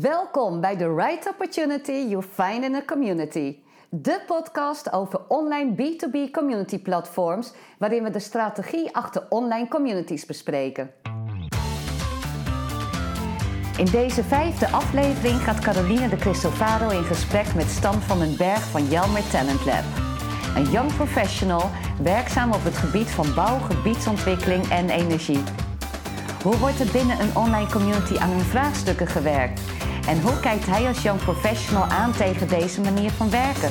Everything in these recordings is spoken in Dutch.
Welkom bij The Right Opportunity You Find in a Community. De podcast over online B2B community platforms, waarin we de strategie achter online communities bespreken. In deze vijfde aflevering gaat Caroline de Cristofaro in gesprek met Stan van den Berg van Jelmer Talent Lab. Een young professional werkzaam op het gebied van bouw, gebiedsontwikkeling en energie. Hoe wordt er binnen een online community aan hun vraagstukken gewerkt? En hoe kijkt hij als young professional aan tegen deze manier van werken?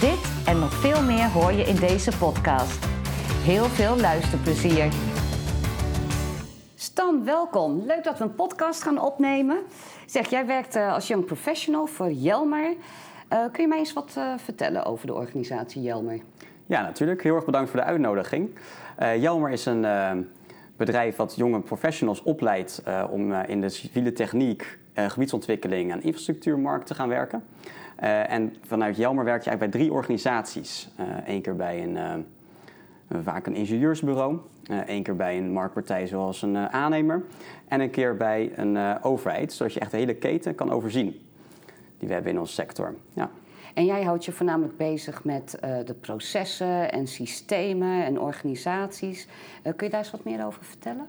Dit en nog veel meer hoor je in deze podcast. Heel veel luisterplezier. Stan, welkom. Leuk dat we een podcast gaan opnemen. Zeg, jij werkt eh, als young professional voor Jelmer. Uh, kun je mij eens wat uh, vertellen over de organisatie Jelmer? Ja, natuurlijk. Heel erg bedankt voor de uitnodiging. Jelmer is een bedrijf wat jonge professionals opleidt om in de civiele techniek gebiedsontwikkeling en infrastructuurmarkt te gaan werken. Uh, en vanuit Jelmer werk je eigenlijk bij drie organisaties. Eén uh, keer bij een, vaak een ingenieursbureau, één keer bij een marktpartij zoals een aannemer en een keer bij een overheid, zodat je echt de hele keten kan overzien die we hebben in onze sector. Ja. En jij houdt je voornamelijk bezig met de processen en systemen en organisaties. Kun je daar eens wat meer over vertellen?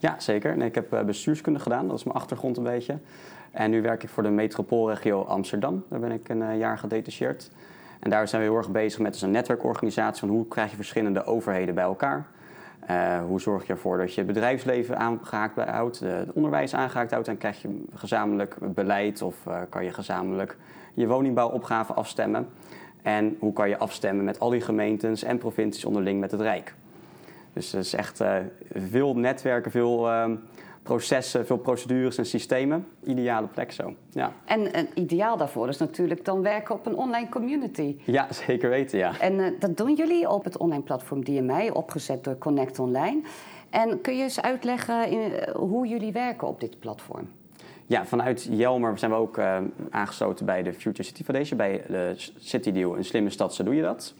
Ja, zeker. Ik heb uh, bestuurskunde gedaan, dat is mijn achtergrond een beetje. En nu werk ik voor de metropoolregio Amsterdam. Daar ben ik een jaar gedetacheerd. En daar zijn we heel erg bezig met dus een netwerkorganisatie van hoe krijg je verschillende overheden bij elkaar. hoe zorg je ervoor dat je het bedrijfsleven aangehaakt houdt, het onderwijs aangehaakt houdt en krijg je gezamenlijk beleid of kan je gezamenlijk je woningbouwopgave afstemmen. En hoe kan je afstemmen met al die gemeentes en provincies onderling met het Rijk. Dus er is echt uh, veel netwerken, veel uh, processen, veel procedures en systemen. Ideale plek zo. Ja. En een ideaal daarvoor is natuurlijk dan werken op een online community. Ja, zeker weten, ja. En uh, dat doen jullie op het online platform DMI, opgezet door Connect Online. En kun je eens uitleggen in, hoe jullie werken op dit platform? Ja, vanuit Jelmer zijn we ook uh, aangesloten bij de Future City Foundation, bij de City Deal. Een slimme stad, zo doe je dat.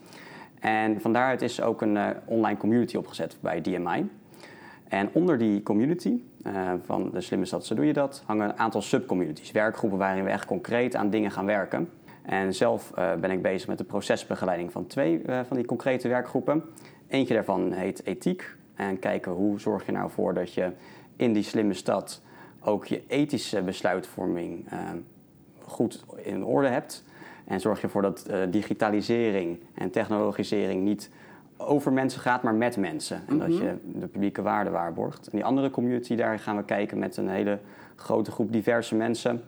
En van daaruit is ook een uh, online community opgezet bij DMI. En onder die community uh, van de slimme stad, zo doe je dat, hangen een aantal subcommunities, werkgroepen waarin we echt concreet aan dingen gaan werken. En zelf ben ik bezig met de procesbegeleiding van twee van die concrete werkgroepen. Eentje daarvan heet ethiek. En kijken hoe zorg je nou voor dat je in die slimme stad ook je ethische besluitvorming goed in orde hebt. En zorg je ervoor dat uh, digitalisering en technologisering niet over mensen gaat, maar met mensen. En dat mhm. je de publieke waarde waarborgt. En die andere community, daar gaan we kijken met een hele grote groep diverse mensen.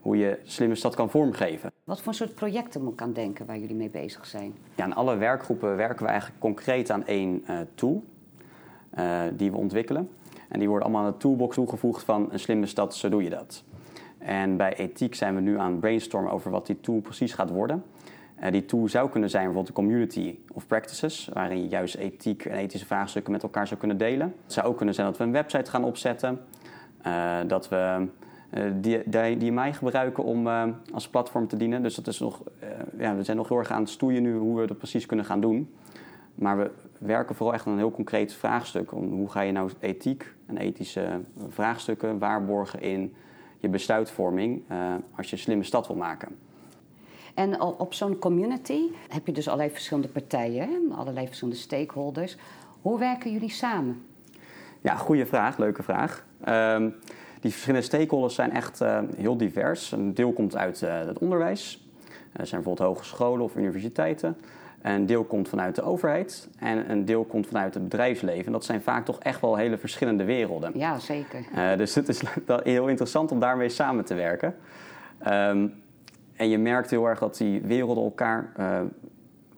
Hoe je slimme stad kan vormgeven. Wat voor soort projecten moet ik aan denken waar jullie mee bezig zijn? Ja, in alle werkgroepen werken we eigenlijk concreet aan één uh, tool die we ontwikkelen. En die worden allemaal aan de toolbox toegevoegd van een slimme stad, zo doe je dat. En bij ethiek zijn we nu aan het brainstormen over wat die tool precies gaat worden. Uh, die tool zou kunnen zijn bijvoorbeeld een community of practices, waarin je juist ethiek en ethische vraagstukken met elkaar zou kunnen delen. Het zou ook kunnen zijn dat we een website gaan opzetten, uh, dat we uh, die, die, die mij gebruiken om als platform te dienen. Dus dat is nog, ja, we zijn nog heel erg aan het stoeien nu hoe we dat precies kunnen gaan doen. Maar we werken vooral echt aan een heel concreet vraagstuk. Om hoe ga je nou ethiek en ethische vraagstukken waarborgen in je besluitvorming uh, als je een slimme stad wil maken. En op zo'n community heb je dus allerlei verschillende partijen, allerlei verschillende stakeholders. Hoe werken jullie samen? Ja, goede vraag, leuke vraag. Um, die verschillende stakeholders zijn echt uh, heel divers. Een deel komt uit uh, het onderwijs. Er zijn bijvoorbeeld hogescholen of universiteiten. Een deel komt vanuit de overheid en een deel komt vanuit het bedrijfsleven. Dat zijn vaak toch echt wel hele verschillende werelden. Ja, zeker. Uh, dus het is heel interessant om daarmee samen te werken. Um, en je merkt heel erg dat die werelden elkaar uh,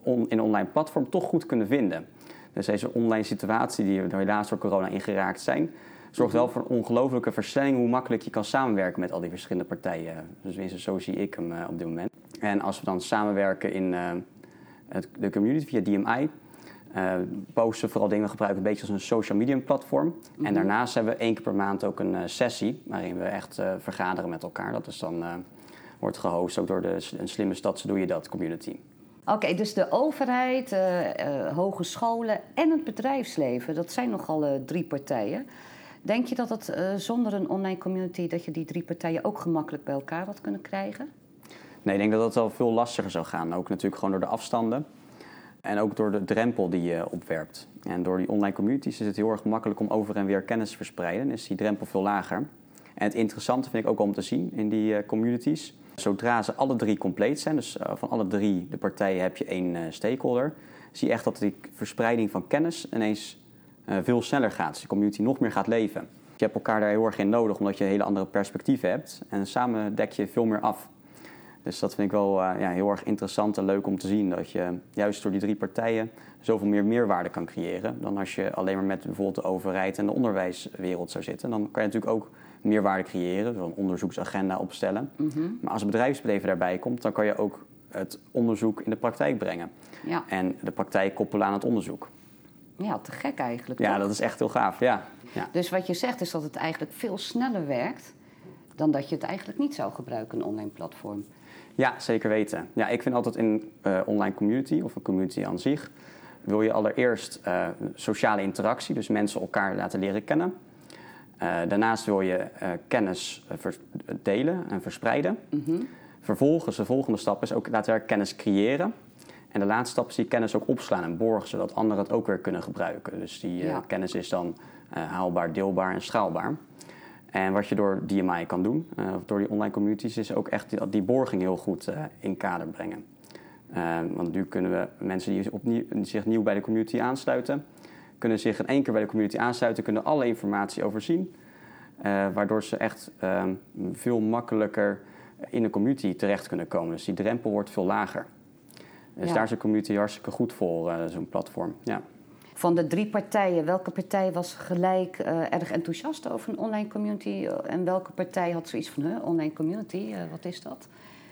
on, in online platform toch goed kunnen vinden. Dus deze online situatie die we helaas door corona ingeraakt zijn, zorgt wel voor een ongelofelijke versnelling hoe makkelijk je kan samenwerken met al die verschillende partijen. Dus zo zie ik hem uh, op dit moment. En als we dan samenwerken in de community via DMI. Uh, eh, posten vooral dingen gebruiken een beetje als een social media platform. En mhm. daarnaast hebben we één keer per maand ook een uh, sessie waarin we echt uh, vergaderen met elkaar. Dat is dan, wordt gehost ook door de een slimme stad, doe je dat community. Oké, okay, dus de overheid, hogescholen en het bedrijfsleven, dat zijn nogal drie partijen. Denk je dat het zonder een online community... dat je die drie partijen ook gemakkelijk bij elkaar had kunnen krijgen? Nee, ik denk dat dat wel veel lastiger zou gaan. Ook natuurlijk gewoon door de afstanden. En ook door de drempel die je opwerpt. En door die online communities is het heel erg makkelijk om over en weer kennis te verspreiden. Is die drempel veel lager. En het interessante vind ik ook om te zien in die uh, communities. Zodra ze alle drie compleet zijn, dus uh, van alle drie de partijen heb je één uh, stakeholder, zie je echt dat die verspreiding van kennis ineens veel sneller gaat. Dus de community nog meer gaat leven. Je hebt elkaar daar heel erg in nodig, omdat je hele andere perspectieven hebt. En samen dek je veel meer af. Dus dat vind ik wel uh, ja, heel erg interessant en leuk om te zien. Dat je juist door die drie partijen zoveel meer meerwaarde kan creëren. Dan als je alleen maar met bijvoorbeeld de overheid en de onderwijswereld zou zitten. Dan kan je natuurlijk ook meerwaarde creëren. Dus een onderzoeksagenda opstellen. Mm -hmm. Maar als bedrijfsleven daarbij komt, dan kan je ook het onderzoek in de praktijk brengen. Ja. En de praktijk koppelen aan het onderzoek. Ja, te gek eigenlijk. Ja, toch? dat is echt heel gaaf. Ja. ja. Dus wat je zegt is dat het eigenlijk veel sneller werkt dan dat je het eigenlijk niet zou gebruiken, een online platform. Ja, zeker weten. Ja, ik vind altijd in uh, online community of een community aan zich wil je allereerst uh, sociale interactie, dus mensen elkaar laten leren kennen. Uh, daarnaast wil je kennis delen en verspreiden. Mm -hmm. Vervolgens, de volgende stap is ook daadwerkelijk kennis creëren. En de laatste stap is die kennis ook opslaan en borgen, zodat anderen het ook weer kunnen gebruiken. Dus die ja. kennis is dan haalbaar, deelbaar en schaalbaar. En wat je door DMI kan doen, uh, of door die online communities, is ook echt die, die borging heel goed uh, in kader brengen. Uh, want nu kunnen we mensen die opnieuw, zich nieuw bij de community aansluiten, kunnen zich in één keer bij de community aansluiten, kunnen alle informatie overzien. waardoor ze echt ehm, veel makkelijker in de community terecht kunnen komen. Dus die drempel wordt veel lager. Dus ja. daar is de community hartstikke goed voor, zo'n platform. Ja van de drie partijen, welke partij was gelijk uh, erg enthousiast over een online community? En welke partij had zoiets van, huh, online community, uh, wat is dat?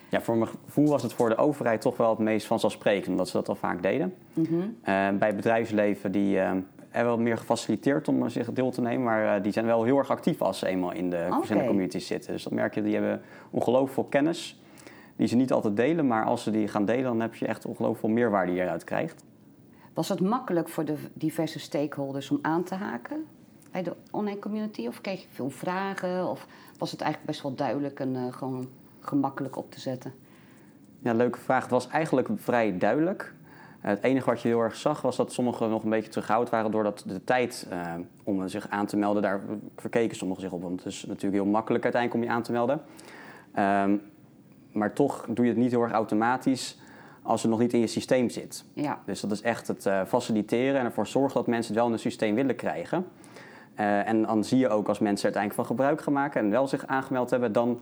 Ja, voor mijn gevoel was het voor de overheid toch wel het meest vanzelfsprekend, omdat ze dat al vaak deden. Mm -hmm. uh, bij het bedrijfsleven, die er wel meer gefaciliteerd om zich deel te nemen, maar die zijn wel heel erg actief als ze eenmaal in de okay. verschillende communities zitten. Dus dat merk je, die hebben ongelooflijk veel kennis, die ze niet altijd delen, maar als ze die gaan delen, dan heb je echt ongelooflijk veel meerwaarde die je eruit krijgt. Was het makkelijk voor de diverse stakeholders om aan te haken bij de online community? Of kreeg je veel vragen? Of was het eigenlijk best wel duidelijk en uh, gewoon gemakkelijk op te zetten? Ja, leuke vraag. Het was eigenlijk vrij duidelijk. Het enige wat je heel erg zag was dat sommigen nog een beetje terughoud waren doordat de tijd uh, om zich aan te melden, daar verkeken sommigen zich op. Want het is natuurlijk heel makkelijk uiteindelijk om je aan te melden. Um, maar toch doe je het niet heel erg automatisch als het nog niet in je systeem zit. Ja. Dus dat is echt het uh, faciliteren en ervoor zorgen dat mensen het wel in het systeem willen krijgen. Uh, en dan zie je ook als mensen er uiteindelijk van gebruik gaan maken en wel zich aangemeld hebben, dan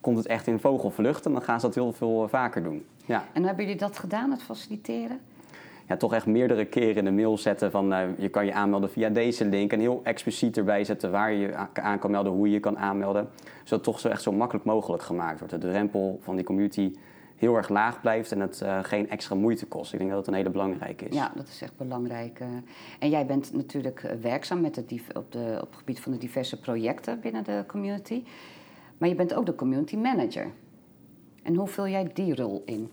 komt het echt in vogelvlucht en dan gaan ze dat heel veel uh, vaker doen. Ja. En hebben jullie dat gedaan, het faciliteren? Ja, toch echt meerdere keren in de mail zetten van je kan je aanmelden via deze link en heel expliciet erbij zetten waar je je aan kan melden, hoe je je kan aanmelden. Zodat het toch zo echt zo makkelijk mogelijk gemaakt wordt. De drempel van die community heel erg laag blijft en het uh, geen extra moeite kost. Ik denk dat dat een hele belangrijke is. Ja, dat is echt belangrijk. En jij bent natuurlijk eh, werkzaam met het op, de, op het gebied van de diverse projecten binnen de community. Maar je bent ook de community manager. En hoe vul jij die rol in?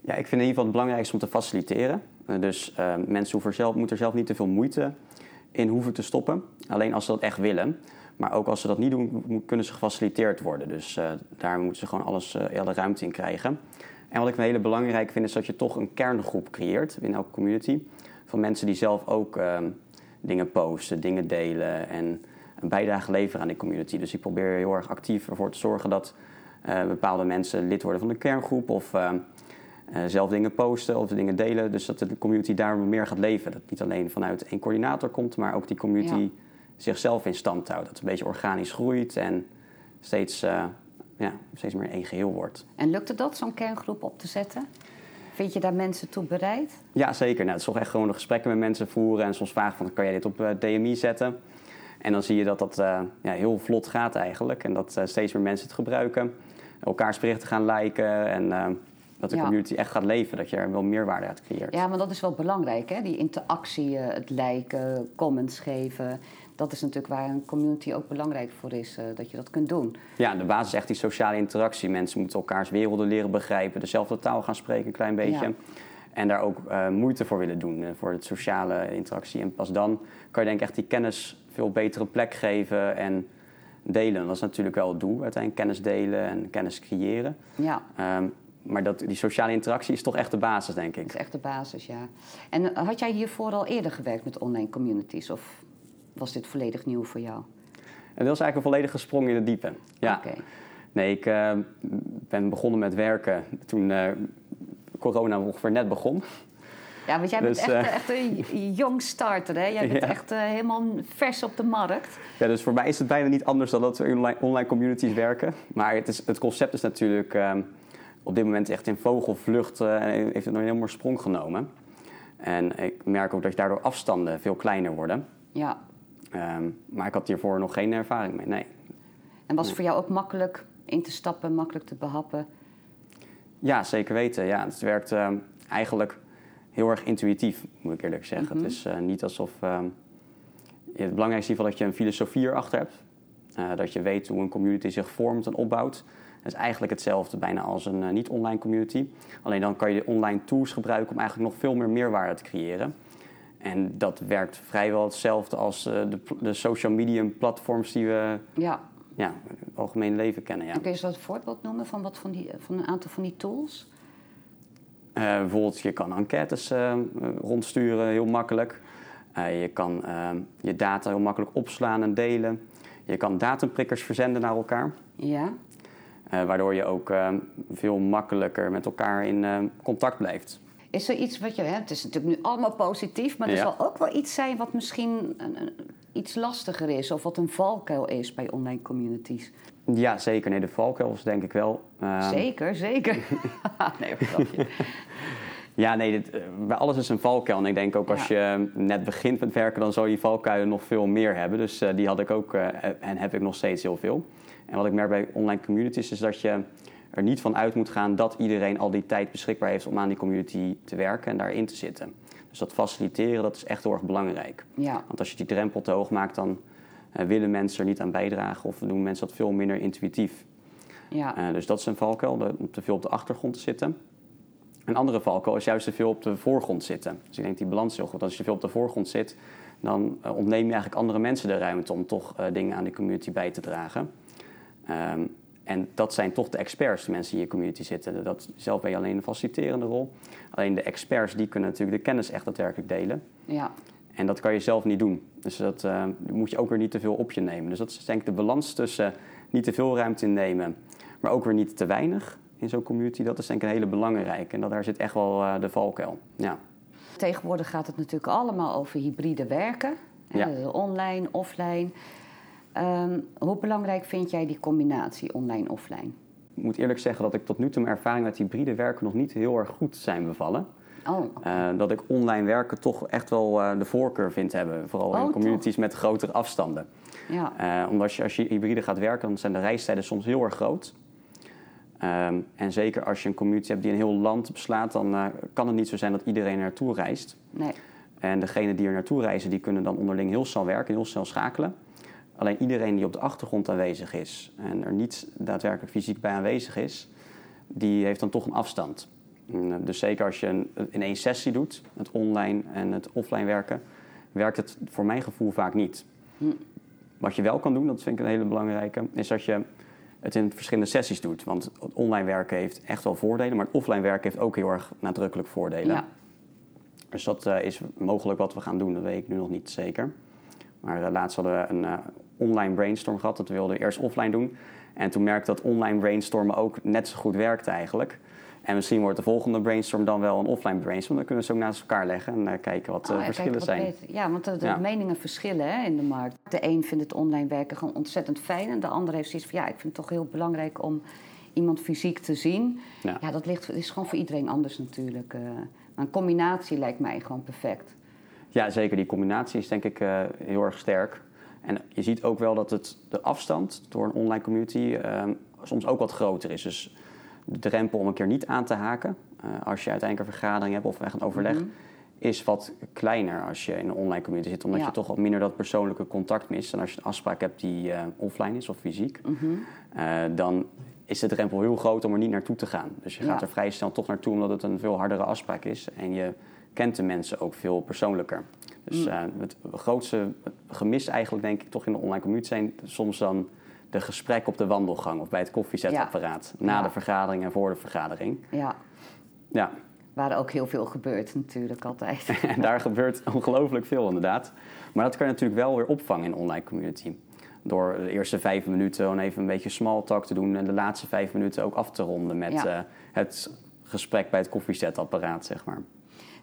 Ja, ik vind in ieder geval het belangrijkste om te faciliteren. Dus uh, mensen zelf, moeten er zelf niet te veel moeite in hoeven te stoppen. Alleen als ze dat echt willen. Maar ook als ze dat niet doen, kunnen ze gefaciliteerd worden. Dus uh, daar moeten ze gewoon alles, uh, alle ruimte in krijgen. En wat ik een hele belangrijk vind, is dat je toch een kerngroep creëert binnen elke community. Van mensen die zelf ook uh, dingen posten, dingen delen en een bijdrage leveren aan die community. Dus ik probeer heel erg actief ervoor te zorgen dat bepaalde mensen lid worden van de kerngroep of zelf dingen posten of dingen delen. Dus dat de community daar meer gaat leven. Dat niet alleen vanuit één coördinator komt, maar ook die community... zichzelf in stand houdt. Dat het een beetje organisch groeit en steeds, uh, ja, steeds meer één geheel wordt. En lukt het dat, zo'n kerngroep op te zetten? Vind je daar mensen toe bereid? Ja, zeker. Nou, het is toch echt gewoon de gesprekken met mensen voeren en soms vragen van kan jij dit op uh, eh, DMI zetten? En dan zie je dat dat uh, ja, heel vlot gaat eigenlijk en dat steeds meer mensen het gebruiken. Elkaars berichten gaan liken en dat de community echt gaat leven, dat je er wel meerwaarde uit creëert. Ja, maar dat is wel belangrijk, hè? die interactie, het liken, comments geven dat is natuurlijk waar een community ook belangrijk voor is, uh, dat je dat kunt doen. Ja, de basis is echt die sociale interactie. Mensen moeten elkaars werelden leren begrijpen, dezelfde taal gaan spreken, een klein beetje. Ja. En daar ook uh, moeite voor willen doen, uh, voor de sociale interactie. En pas dan kan je denk ik echt die kennis veel betere plek geven en delen. Dat is natuurlijk wel het doel, uiteindelijk kennis delen en kennis creëren. Ja. Ehm, maar dat, die sociale interactie is toch echt de basis, denk ik. Dat is echt de basis, ja. En had jij hiervoor al eerder gewerkt met online communities? Of was dit volledig nieuw voor jou? En dat was eigenlijk een volledige sprong in de diepe. Ja. Oké. Nee, ik uh, ben begonnen met werken toen uh, corona ongeveer net begon. Ja, want jij bent Dus, echt, eh, echt een young starter, hè? Jij bent Ja. echt eh, helemaal vers op de markt. Ja, dus voor mij is het bijna niet anders dan dat we in online, online communities werken. Maar het, is, het concept is natuurlijk ehm, op dit moment echt in vogelvlucht eh, en heeft het nog een enorme sprong genomen. En ik merk ook dat daardoor afstanden veel kleiner worden. Ja. Ehm, maar ik had hiervoor nog geen ervaring mee, nee. En was het voor jou ook makkelijk in te stappen, makkelijk te behappen? Ja, zeker weten. Ja, het werkt ehm, eigenlijk heel erg intuïtief, moet ik eerlijk zeggen. Mhm. Het is eh, niet alsof... ehm, het belangrijkste is in ieder geval dat je een filosofie erachter hebt. Eh, dat je weet hoe een community zich vormt en opbouwt. Het is eigenlijk hetzelfde bijna als een eh, niet-online community. Alleen dan kan je de online tools gebruiken om eigenlijk nog veel meer meerwaarde te creëren. En dat werkt vrijwel hetzelfde als eh, de, de social media platforms die we Ja. ja, in het algemeen leven kennen. Ja. Kun je eens wat voorbeeld noemen van, wat van, die, van een aantal van die tools? Eh, bijvoorbeeld, je kan enquêtes eh, rondsturen, heel makkelijk. Je kan je data heel makkelijk opslaan en delen. Je kan datumprikkers verzenden naar elkaar. Ja. waardoor je ook veel makkelijker met elkaar in contact blijft. Is er iets wat je... Hè, het is natuurlijk nu allemaal positief, maar er Ja. zal ook wel iets zijn wat misschien een, een- iets lastiger is... of wat een valkuil is bij online communities. Ja, zeker. Nee, de valkuil is denk ik wel. eh, zeker, zeker. nee, grapje. Ja, nee, dit, eh, bij alles is een valkuil. En ik denk ook als je net begint met werken, dan zal je valkuilen nog veel meer hebben. Dus eh, die had ik ook eh, en heb ik nog steeds heel veel. En wat ik merk bij online communities is dat je er niet van uit moet gaan dat iedereen al die tijd beschikbaar heeft om aan die community te werken en daarin te zitten. Dus dat faciliteren, dat is echt heel erg belangrijk. Ja. Want als je die drempel te hoog maakt, dan eh, willen mensen er niet aan bijdragen of doen mensen dat veel minder intuïtief. Ja. Eh, dus dat is een valkuil, de- om te veel op de achtergrond te zitten. Een andere valkuil is juist te veel op de voorgrond zitten. Dus ik denk die balans is heel goed. Als je te veel op de voorgrond zit, dan eh, ontneem je eigenlijk andere mensen de ruimte om toch dingen aan de community bij te dragen. Ehm, en dat zijn toch de experts, de mensen die in je community zitten. Dat, zelf ben je alleen een faciliterende rol. Alleen de experts die kunnen natuurlijk de kennis echt daadwerkelijk delen. ja. En dat kan je zelf niet doen. Dus dat eh, moet je ook weer niet te veel op je nemen. Dus dat is denk ik de balans tussen niet te veel ruimte innemen, maar ook weer niet te weinig in zo'n community. Dat is denk ik een hele belangrijke. En dat, daar zit echt wel eh, de valkuil. Ja. Tegenwoordig gaat het natuurlijk allemaal over hybride werken. Ja. dus Online, offline. Ehm, hoe belangrijk vind jij die combinatie online-offline? Ik moet eerlijk zeggen dat ik tot nu toe mijn ervaring met hybride werken nog niet heel erg goed zijn bevallen. Oh, Eh, dat ik online werken toch echt wel eh, de voorkeur vind hebben. Vooral Oh, in toch? communities met grotere afstanden. ja. Eh, omdat als je, als je hybride gaat werken, dan zijn de reistijden soms heel erg groot. Ehm, en zeker als je een community hebt die een heel land beslaat, dan kan het niet zo zijn dat iedereen er naartoe reist. Nee. En degenen die er naartoe reizen, die kunnen dan onderling heel snel werken, heel snel schakelen. Alleen iedereen die op de achtergrond aanwezig is en er niet daadwerkelijk fysiek bij aanwezig is, die heeft dan toch een afstand. Eh, Dus zeker als je een, in één sessie doet, het online en het offline werken, werkt het voor mijn gevoel vaak niet. Hm. Wat je wel kan doen, dat vind ik een hele belangrijke, is dat je het in verschillende sessies doet. Want het online werken heeft echt wel voordelen, maar het offline werken heeft ook heel erg nadrukkelijk voordelen. Ja. Dus dat eh, is mogelijk wat we gaan doen, dat weet ik nu nog niet zeker. Maar eh, laatst hadden we een online brainstorm gehad, dat we wilden eerst offline doen. En toen merkte ik dat online brainstormen ook net zo goed werkte eigenlijk. En misschien wordt de volgende brainstorm dan wel een offline brainstorm. Dan kunnen we ze ook naast elkaar leggen en eh, kijken wat de Oh, ja, verschillen wat zijn. beter. Ja, want de, de Ja. meningen verschillen hè, in de markt. De een vindt het online werken gewoon ontzettend fijn. En de ander heeft zoiets van, ja, ik vind het toch heel belangrijk om iemand fysiek te zien. Ja. Ja, dat ligt, is gewoon voor iedereen anders natuurlijk. eh. maar een combinatie lijkt mij gewoon perfect. Ja, zeker. Die combinatie is denk ik eh, heel erg sterk. En je ziet ook wel dat het, de afstand door een online community eh, soms ook wat groter is. Dus de drempel om een keer niet aan te haken, eh, als je uiteindelijk een vergadering hebt of echt een overleg, Mhm. is wat kleiner als je in een online community zit. Omdat Ja. je toch wat minder dat persoonlijke contact mist. En als je een afspraak hebt die eh, offline is of fysiek, Mhm. eh, dan is de drempel heel groot om er niet naartoe te gaan. Dus je gaat Ja. er vrij snel toch naartoe omdat het een veel hardere afspraak is. En je kent de mensen ook veel persoonlijker. Dus uh, het grootste gemis eigenlijk denk ik toch in de online community zijn soms dan de gesprek op de wandelgang of bij het koffiezetapparaat. Na de vergadering en voor de vergadering. Ja. Ja. Waar ook heel veel gebeurt natuurlijk altijd. en daar gebeurt ongelooflijk veel inderdaad. Maar dat kan je natuurlijk wel weer opvangen in een online community. Door de eerste vijf minuten gewoon even een beetje small talk te doen en de laatste vijf minuten ook af te ronden met uh, het gesprek bij het koffiezetapparaat, zeg maar.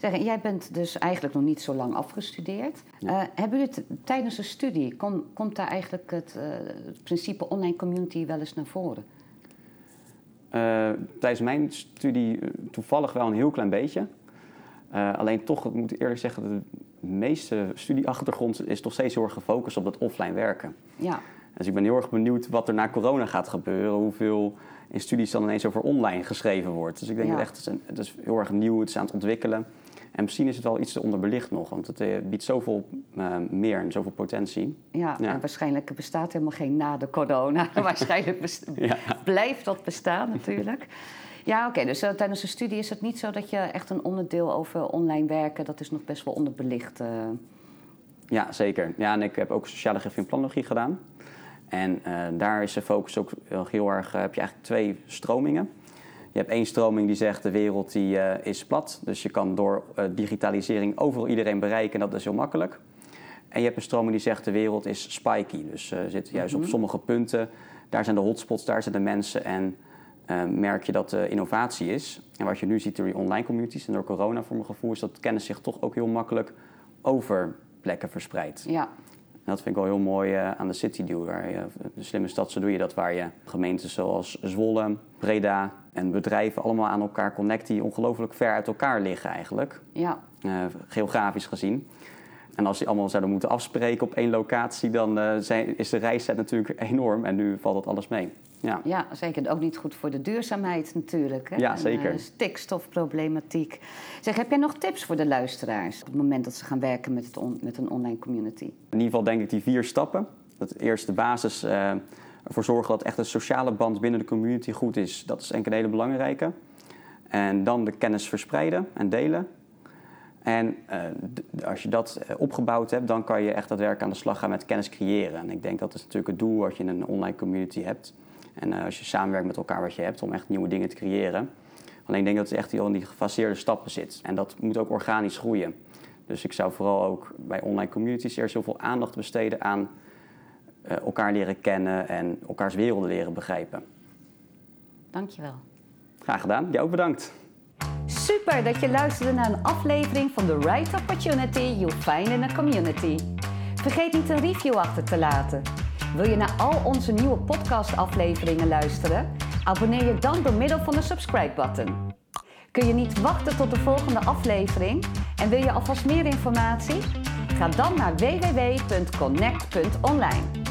Zeg, jij bent dus eigenlijk nog niet zo lang afgestudeerd. Ja. Uh, hebben jullie het tijdens de studie, kom, komt daar eigenlijk het, uh, het, principe online community wel eens naar voren? Uh, tijdens mijn studie toevallig wel een heel klein beetje. alleen toch, ik moet eerlijk zeggen, de meeste studieachtergrond is toch steeds heel erg gefocust op dat offline werken. Ja. Dus ik ben heel erg benieuwd wat er na corona gaat gebeuren. Hoeveel in studies dan ineens over online geschreven wordt. Dus ik denk ja. dat echt, het is, het is heel erg nieuw, het is aan het ontwikkelen. En misschien is het wel iets te onderbelicht nog, want het eh, biedt zoveel uh, meer en zoveel potentie. Ja, ja. En waarschijnlijk bestaat helemaal geen na de corona. waarschijnlijk ja. blijft dat bestaan natuurlijk. Ja, oké. Okay, dus uh, tijdens de studie is het niet zo dat je echt een onderdeel over online werken, dat is nog best wel onderbelicht. Ja, zeker. Ja, en ik heb ook sociale en planologie gedaan. En daar is de focus ook heel erg, heb je eigenlijk twee stromingen. Je hebt één stroming die zegt de wereld die, uh, is plat. Dus je kan door uh, digitalisering overal iedereen bereiken en dat is heel makkelijk. En je hebt een stroming die zegt de wereld is spiky. Dus uh, zit juist op mhm. sommige punten. Daar zijn de hotspots, daar zijn de mensen. En merk je dat de innovatie is. En wat je nu ziet door die online communities en door corona voor mijn gevoel... is dat kennis zich toch ook heel makkelijk over plekken verspreidt. Ja. En dat vind ik wel heel mooi aan de City Deal. Waar je, de slimme stad, zo doe je dat. Waar je gemeenten zoals Zwolle, Breda, en bedrijven allemaal aan elkaar connecten die ongelooflijk ver uit elkaar liggen eigenlijk. Ja. Uh, geografisch gezien. En als die allemaal zouden moeten afspreken op één locatie, dan uh, zijn, is de reistijd natuurlijk enorm en nu valt dat alles mee. Ja. ja, zeker. Ook niet goed voor de duurzaamheid natuurlijk. Hè? Ja, zeker. En, uh, stikstofproblematiek. Zeg, heb jij nog tips voor de luisteraars op het moment dat ze gaan werken met, het on, met een online community? In ieder geval denk ik die vier stappen. Dat eerst de basis ervoor zorgen dat echt een sociale band binnen de community goed is. Dat is een hele belangrijke. En dan de kennis verspreiden en delen. En uh, als je dat eh, opgebouwd hebt, dan kan je echt daadwerkelijk aan de slag gaan met kennis creëren. En ik denk dat is natuurlijk het doel wat je in een online community hebt. En uh, als je samenwerkt met elkaar wat je hebt om echt nieuwe dingen te creëren. Alleen ik denk dat het echt al in die gefaseerde stappen zit. En dat moet ook organisch groeien. Dus ik zou vooral ook bij online communities heel veel aandacht besteden aan elkaar leren kennen en elkaars werelden leren begrijpen. Dankjewel. Graag gedaan. Jou ook bedankt. Super dat je luisterde naar een aflevering van The Right Opportunity You Find in a Community. Vergeet niet een review achter te laten. Wil je naar al onze nieuwe podcast-afleveringen luisteren? Abonneer je dan door middel van de subscribe-button. Kun je niet wachten tot de volgende aflevering? En wil je alvast meer informatie? Ga dan naar www.connect.online.